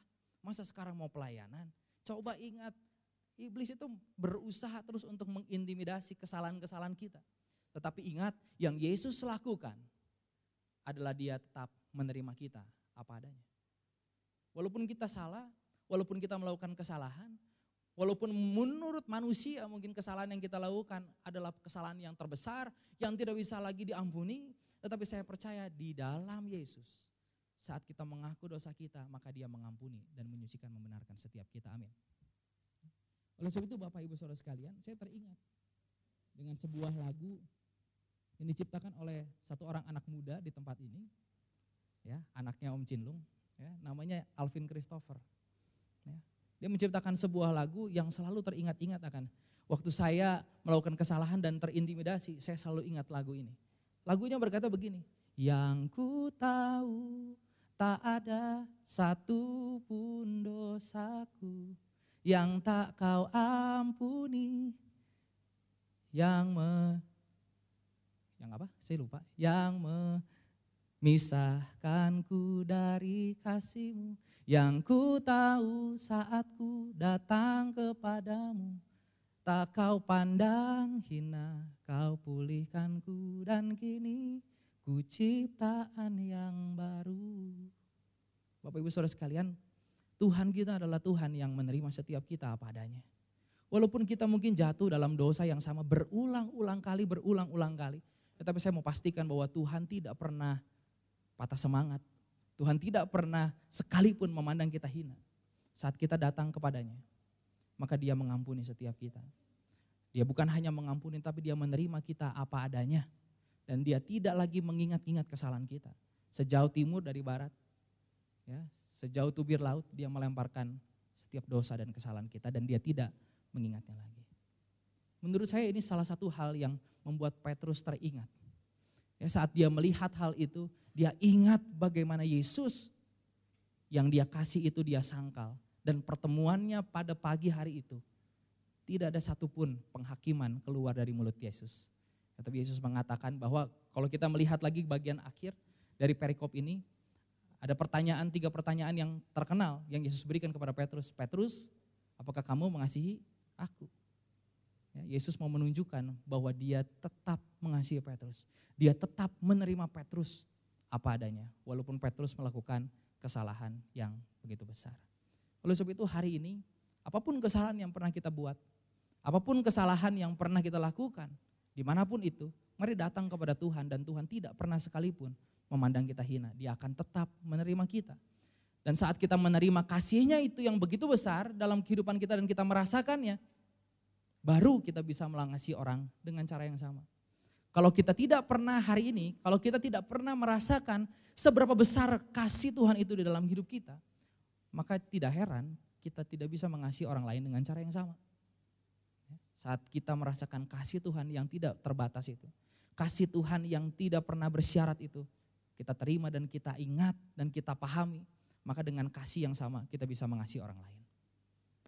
Masa sekarang mau pelayanan? Coba ingat, iblis itu berusaha terus untuk mengintimidasi kesalahan-kesalahan kita. Tetapi ingat, yang Yesus lakukan, adalah dia tetap menerima kita apa adanya. Walaupun kita salah, walaupun kita melakukan kesalahan, walaupun menurut manusia mungkin kesalahan yang kita lakukan adalah kesalahan yang terbesar, yang tidak bisa lagi diampuni, tetapi saya percaya di dalam Yesus, saat kita mengaku dosa kita, maka dia mengampuni dan menyucikan membenarkan setiap kita. Amin. Oleh sebab itu Bapak Ibu Saudara sekalian, saya teringat dengan sebuah lagu yang diciptakan oleh satu orang anak muda di tempat ini, ya anaknya Om Cinlung, ya, namanya Alvin Christopher. Ya. Dia menciptakan sebuah lagu yang selalu teringat-ingat akan waktu saya melakukan kesalahan dan terintimidasi, saya selalu ingat lagu ini. Lagunya berkata begini, yang ku tahu tak ada satu pun dosaku yang tak kau ampuni, yang me yang apa? Saya lupa. Yang memisahkanku dari kasihmu. Yang ku tahu saat ku datang kepadamu. Tak kau pandang hina, kau pulihkanku dan kini ku ciptaan yang baru. Bapak ibu saudara sekalian, Tuhan kita adalah Tuhan yang menerima setiap kita apa adanya. Walaupun kita mungkin jatuh dalam dosa yang sama berulang-ulang kali, berulang-ulang kali. Tetapi saya mau pastikan bahwa Tuhan tidak pernah patah semangat. Tuhan tidak pernah sekalipun memandang kita hina. Saat kita datang kepadanya, maka dia mengampuni setiap kita. Dia bukan hanya mengampuni, tapi dia menerima kita apa adanya. Dan dia tidak lagi mengingat-ingat kesalahan kita. Sejauh timur dari barat, ya, sejauh tubir laut, dia melemparkan setiap dosa dan kesalahan kita dan dia tidak mengingatnya lagi. Menurut saya ini salah satu hal yang membuat Petrus teringat. Ya, saat dia melihat hal itu, dia ingat bagaimana Yesus yang dia kasih itu dia sangkal. Dan pertemuannya pada pagi hari itu, tidak ada satupun penghakiman keluar dari mulut Yesus. Tetapi Yesus mengatakan bahwa kalau kita melihat lagi bagian akhir dari perikop ini, ada pertanyaan, tiga pertanyaan yang terkenal yang Yesus berikan kepada Petrus. Petrus, apakah kamu mengasihi aku? Ya, Yesus mau menunjukkan bahwa dia tetap mengasihi Petrus. Dia tetap menerima Petrus apa adanya. Walaupun Petrus melakukan kesalahan yang begitu besar. Oleh sebab itu hari ini, apa pun kesalahan yang pernah kita buat, apa pun kesalahan yang pernah kita lakukan, di mana pun itu, mari datang kepada Tuhan dan Tuhan tidak pernah sekalipun memandang kita hina. Dia akan tetap menerima kita. Dan saat kita menerima kasihnya itu yang begitu besar dalam kehidupan kita dan kita merasakannya, baru kita bisa mengasihi orang dengan cara yang sama. Kalau kita tidak pernah hari ini, kalau kita tidak pernah merasakan seberapa besar kasih Tuhan itu di dalam hidup kita, maka tidak heran kita tidak bisa mengasihi orang lain dengan cara yang sama. Saat kita merasakan kasih Tuhan yang tidak terbatas itu, kasih Tuhan yang tidak pernah bersyarat itu, kita terima dan kita ingat dan kita pahami, maka dengan kasih yang sama kita bisa mengasihi orang lain.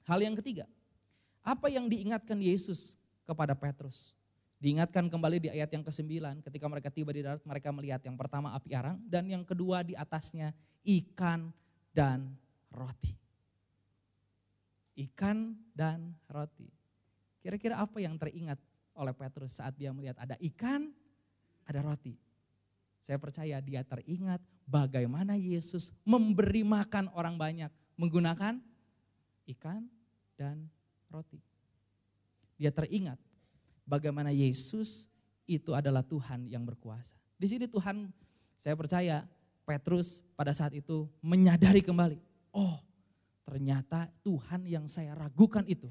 Hal yang ketiga, apa yang diingatkan Yesus kepada Petrus? Diingatkan kembali di ayat yang ke-9 ketika mereka tiba di darat mereka melihat yang pertama api arang dan yang kedua di atasnya ikan dan roti. Ikan dan roti. Kira-kira apa yang teringat oleh Petrus saat dia melihat ada ikan, ada roti? Saya percaya dia teringat bagaimana Yesus memberi makan orang banyak menggunakan ikan dan roti. Dia teringat bagaimana Yesus itu adalah Tuhan yang berkuasa. Di sini Tuhan, saya percaya Petrus pada saat itu menyadari kembali, oh ternyata Tuhan yang saya ragukan itu,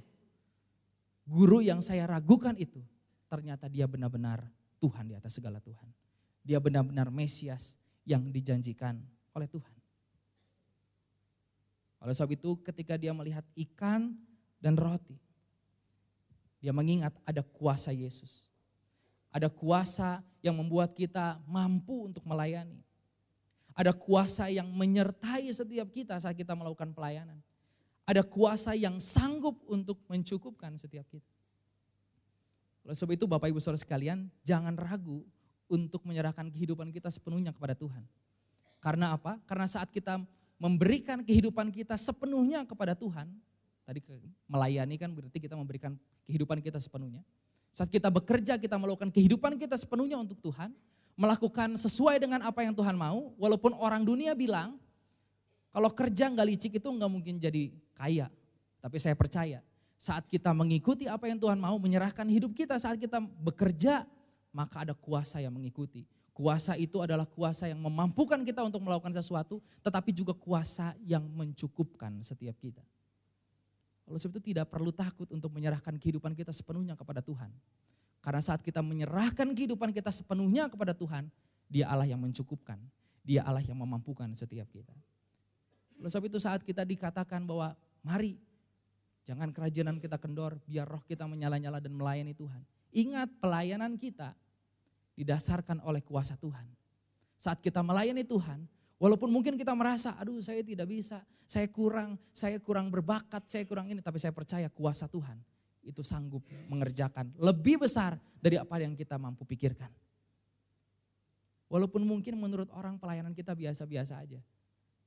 guru yang saya ragukan itu, ternyata dia benar-benar Tuhan di atas segala Tuhan. Dia benar-benar Mesias yang dijanjikan oleh Tuhan. Oleh sebab itu ketika dia melihat ikan dan roti, dia mengingat ada kuasa Yesus. Ada kuasa yang membuat kita mampu untuk melayani. Ada kuasa yang menyertai setiap kita saat kita melakukan pelayanan. Ada kuasa yang sanggup untuk mencukupkan setiap kita. Oleh sebab itu Bapak Ibu Saudara sekalian, jangan ragu untuk menyerahkan kehidupan kita sepenuhnya kepada Tuhan. Karena apa? Karena saat kita memberikan kehidupan kita sepenuhnya kepada Tuhan, tadi melayani kan berarti kita memberikan kehidupan kita sepenuhnya. Saat kita bekerja, kita melakukan kehidupan kita sepenuhnya untuk Tuhan, melakukan sesuai dengan apa yang Tuhan mau, walaupun orang dunia bilang, kalau kerja nggak licik itu nggak mungkin jadi kaya. Tapi saya percaya, saat kita mengikuti apa yang Tuhan mau, menyerahkan hidup kita saat kita bekerja, maka ada kuasa yang mengikuti. Kuasa itu adalah kuasa yang memampukan kita untuk melakukan sesuatu, tetapi juga kuasa yang mencukupkan setiap kita. Oleh sebab itu tidak perlu takut untuk menyerahkan kehidupan kita sepenuhnya kepada Tuhan. Karena saat kita menyerahkan kehidupan kita sepenuhnya kepada Tuhan, dia Allah yang mencukupkan. Dia Allah yang memampukan setiap kita. Oleh sebab itu saat kita dikatakan bahwa mari jangan kerajinan kita kendor, biar roh kita menyala-nyala dan melayani Tuhan. Ingat pelayanan kita didasarkan oleh kuasa Tuhan. Saat kita melayani Tuhan, Walaupun mungkin kita merasa, aduh saya tidak bisa, saya kurang, saya kurang berbakat, saya kurang ini. Tapi saya percaya kuasa Tuhan itu sanggup mengerjakan lebih besar dari apa yang kita mampu pikirkan. Walaupun mungkin menurut orang pelayanan kita biasa-biasa aja.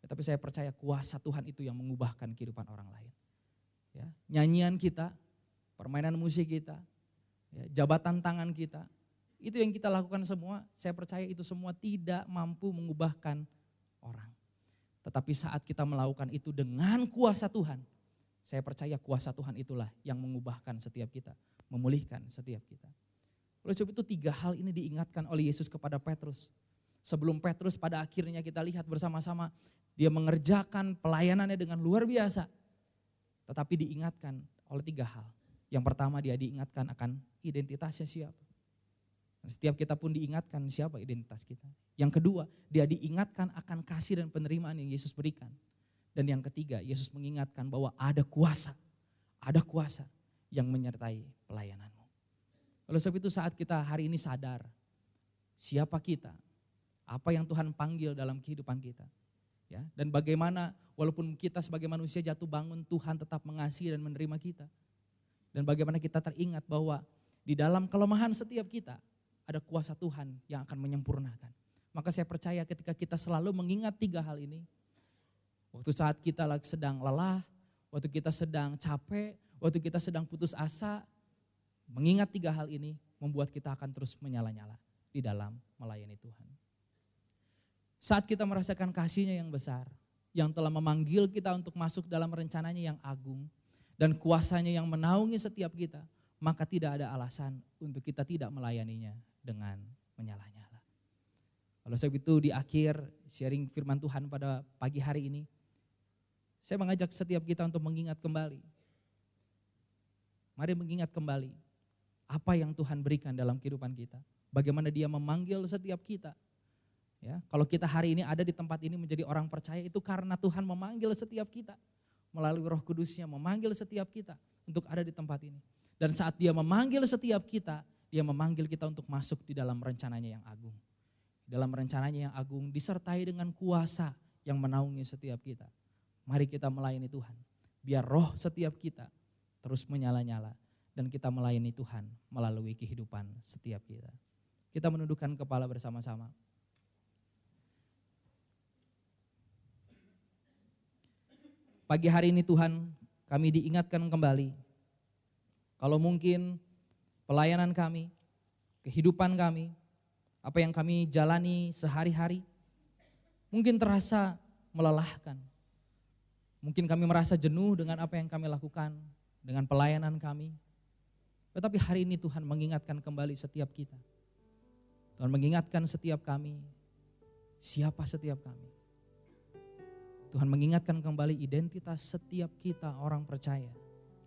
Tapi saya percaya kuasa Tuhan itu yang mengubahkan kehidupan orang lain. Ya, nyanyian kita, permainan musik kita, ya, jabatan tangan kita, itu yang kita lakukan semua, saya percaya itu semua tidak mampu mengubahkan orang. Tetapi saat kita melakukan itu dengan kuasa Tuhan, saya percaya kuasa Tuhan itulah yang mengubahkan setiap kita, memulihkan setiap kita. Oleh sebab itu tiga hal ini diingatkan oleh Yesus kepada Petrus. Sebelum Petrus pada akhirnya kita lihat bersama-sama dia mengerjakan pelayanannya dengan luar biasa. Tetapi diingatkan oleh tiga hal. Yang pertama dia diingatkan akan identitasnya siapa. Setiap kita pun diingatkan siapa identitas kita. Yang kedua, dia diingatkan akan kasih dan penerimaan yang Yesus berikan. Dan yang ketiga, Yesus mengingatkan bahwa ada kuasa, ada kuasa yang menyertai pelayananmu. Oleh sebab itu saat kita hari ini sadar siapa kita, apa yang Tuhan panggil dalam kehidupan kita. Ya, dan bagaimana walaupun kita sebagai manusia jatuh bangun, Tuhan tetap mengasihi dan menerima kita. Dan bagaimana kita teringat bahwa di dalam kelemahan setiap kita, ada kuasa Tuhan yang akan menyempurnakan. Maka saya percaya ketika kita selalu mengingat tiga hal ini, waktu saat kita sedang lelah, waktu kita sedang capek, waktu kita sedang putus asa, mengingat tiga hal ini membuat kita akan terus menyala-nyala di dalam melayani Tuhan. Saat kita merasakan kasihnya yang besar, yang telah memanggil kita untuk masuk dalam rencananya yang agung, dan kuasanya yang menaungi setiap kita, maka tidak ada alasan untuk kita tidak melayaninya dengan menyala-nyala. Kalau saya itu di akhir sharing firman Tuhan pada pagi hari ini, saya mengajak setiap kita untuk mengingat kembali. Mari mengingat kembali apa yang Tuhan berikan dalam kehidupan kita. Bagaimana dia memanggil setiap kita. Ya, kalau kita hari ini ada di tempat ini menjadi orang percaya itu karena Tuhan memanggil setiap kita. Melalui roh kudusnya memanggil setiap kita untuk ada di tempat ini. Dan saat dia memanggil setiap kita, dia memanggil kita untuk masuk di dalam rencananya yang agung. Dalam rencananya yang agung disertai dengan kuasa yang menaungi setiap kita. Mari kita melayani Tuhan. Biar roh setiap kita terus menyala-nyala. Dan kita melayani Tuhan melalui kehidupan setiap kita. Kita menundukkan kepala bersama-sama. Pagi hari ini Tuhan kami diingatkan kembali. Kalau mungkin pelayanan kami, kehidupan kami, apa yang kami jalani sehari-hari, mungkin terasa melelahkan. Mungkin kami merasa jenuh dengan apa yang kami lakukan, dengan pelayanan kami. Tetapi hari ini Tuhan mengingatkan kembali setiap kita. Tuhan mengingatkan setiap kami, siapa setiap kami. Tuhan mengingatkan kembali identitas setiap kita orang percaya.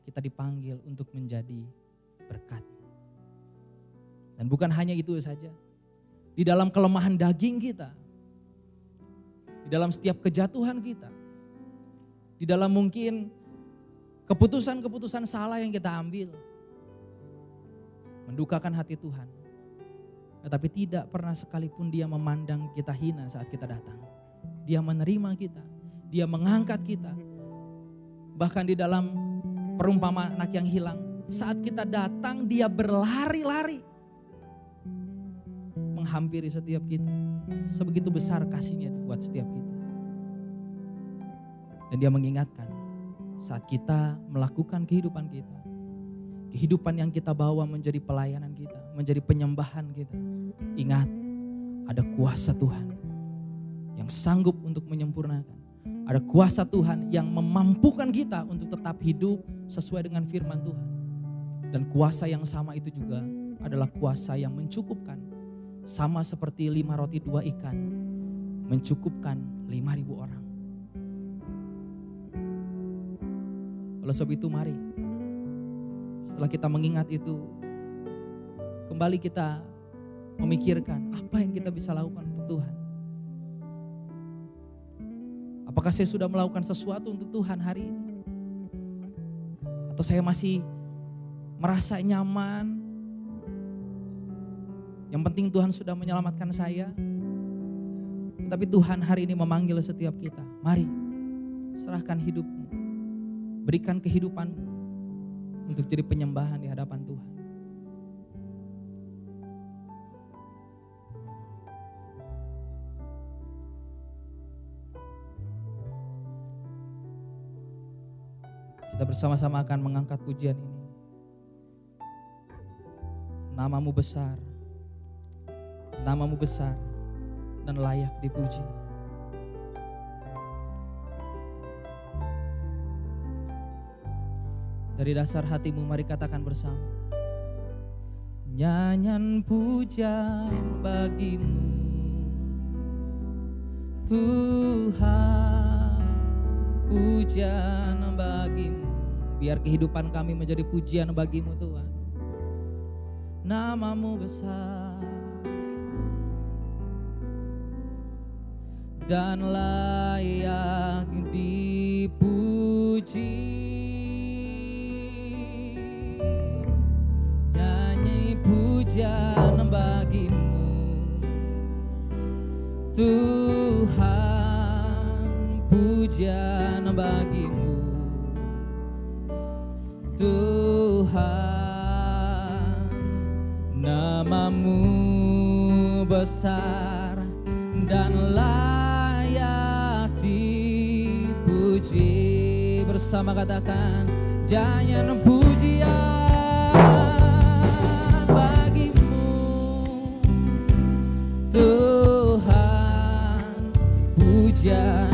Kita dipanggil untuk menjadi berkat. Dan bukan hanya itu saja. Di dalam kelemahan daging kita, di dalam setiap kejatuhan kita, di dalam mungkin keputusan-keputusan salah yang kita ambil. Mendukakan hati Tuhan. Tetapi tidak pernah sekalipun dia memandang kita hina saat kita datang. Dia menerima kita. Dia mengangkat kita. Bahkan di dalam perumpamaan anak yang hilang. Saat kita datang dia berlari-lari. Menghampiri setiap kita. Sebegitu besar kasihnya buat setiap kita. Dan dia mengingatkan saat kita melakukan kehidupan kita. Kehidupan yang kita bawa menjadi pelayanan kita, menjadi penyembahan kita. Ingat, ada kuasa Tuhan yang sanggup untuk menyempurnakan. Ada kuasa Tuhan yang memampukan kita untuk tetap hidup sesuai dengan firman Tuhan. Dan kuasa yang sama itu juga adalah kuasa yang mencukupkan. Sama seperti lima roti dua ikan, mencukupkan lima ribu orang. Oleh sebab itu mari, setelah kita mengingat itu, kembali kita memikirkan apa yang kita bisa lakukan untuk Tuhan. Apakah saya sudah melakukan sesuatu untuk Tuhan hari ini? Atau saya masih merasa nyaman? Yang penting Tuhan sudah menyelamatkan saya. Tapi Tuhan hari ini memanggil setiap kita. Mari, serahkan hidupmu Berikan kehidupanmu untuk jadi penyembahan di hadapan Tuhan. Bersama-sama akan mengangkat pujian ini. Namamu besar, namamu besar dan layak dipuji. Dari dasar hatimu mari katakan bersama. Nyanyian pujian bagimu Tuhan pujian bagimu biar kehidupan kami menjadi pujian bagimu Tuhan. Namamu besar. Dan layak dipuji. Pujian bagimu. Tuhan pujian bagimu Tuhan namamu besar dan layak dipuji. Bersama katakan jangan pujian for your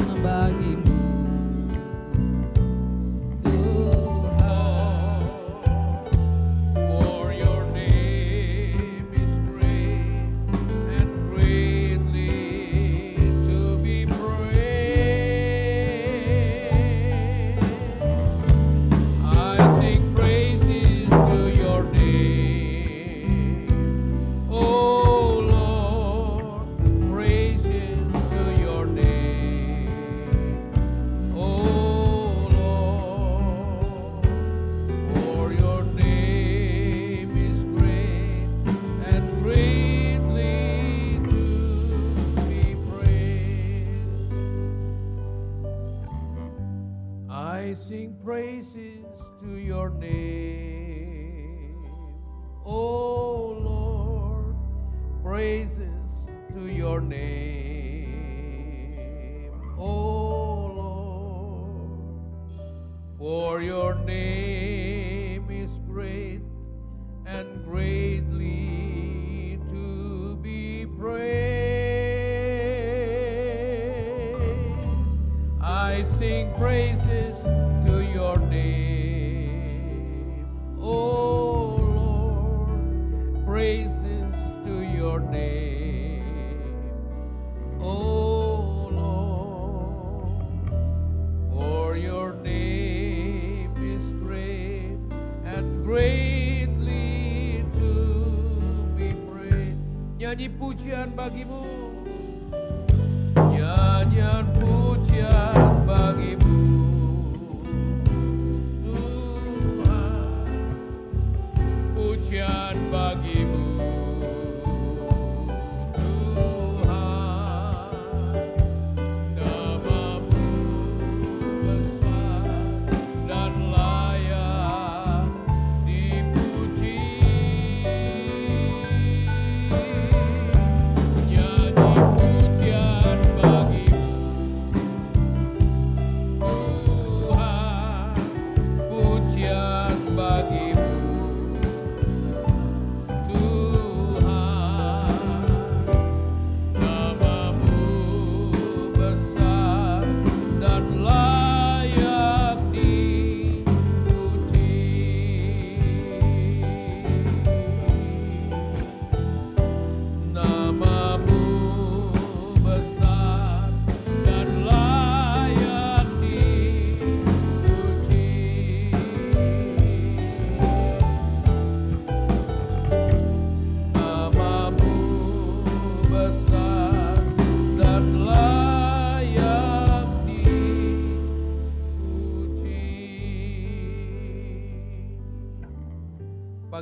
Sing praises to your name,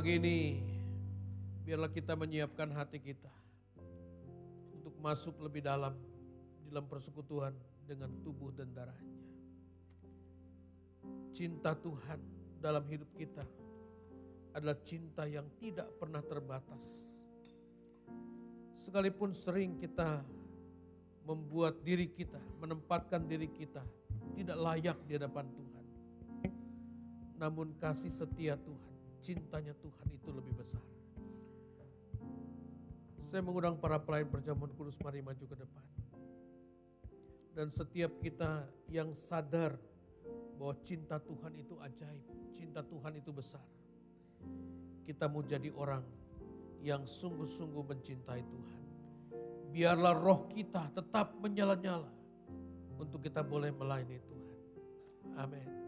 Pagi ini, biarlah kita menyiapkan hati kita untuk masuk lebih dalam dalam persekutuan dengan tubuh dan darahnya. Cinta Tuhan dalam hidup kita adalah cinta yang tidak pernah terbatas. Sekalipun sering kita membuat diri kita, menempatkan diri kita tidak layak di hadapan Tuhan. Namun kasih setia Tuhan, cintanya Tuhan itu lebih besar. Saya mengundang para pelayan perjamuan kudus mari maju ke depan. Dan setiap kita yang sadar bahwa cinta Tuhan itu ajaib, cinta Tuhan itu besar. Kita mau jadi orang yang sungguh-sungguh mencintai Tuhan. Biarlah roh kita tetap menyala-nyala untuk kita boleh melayani Tuhan. Amin.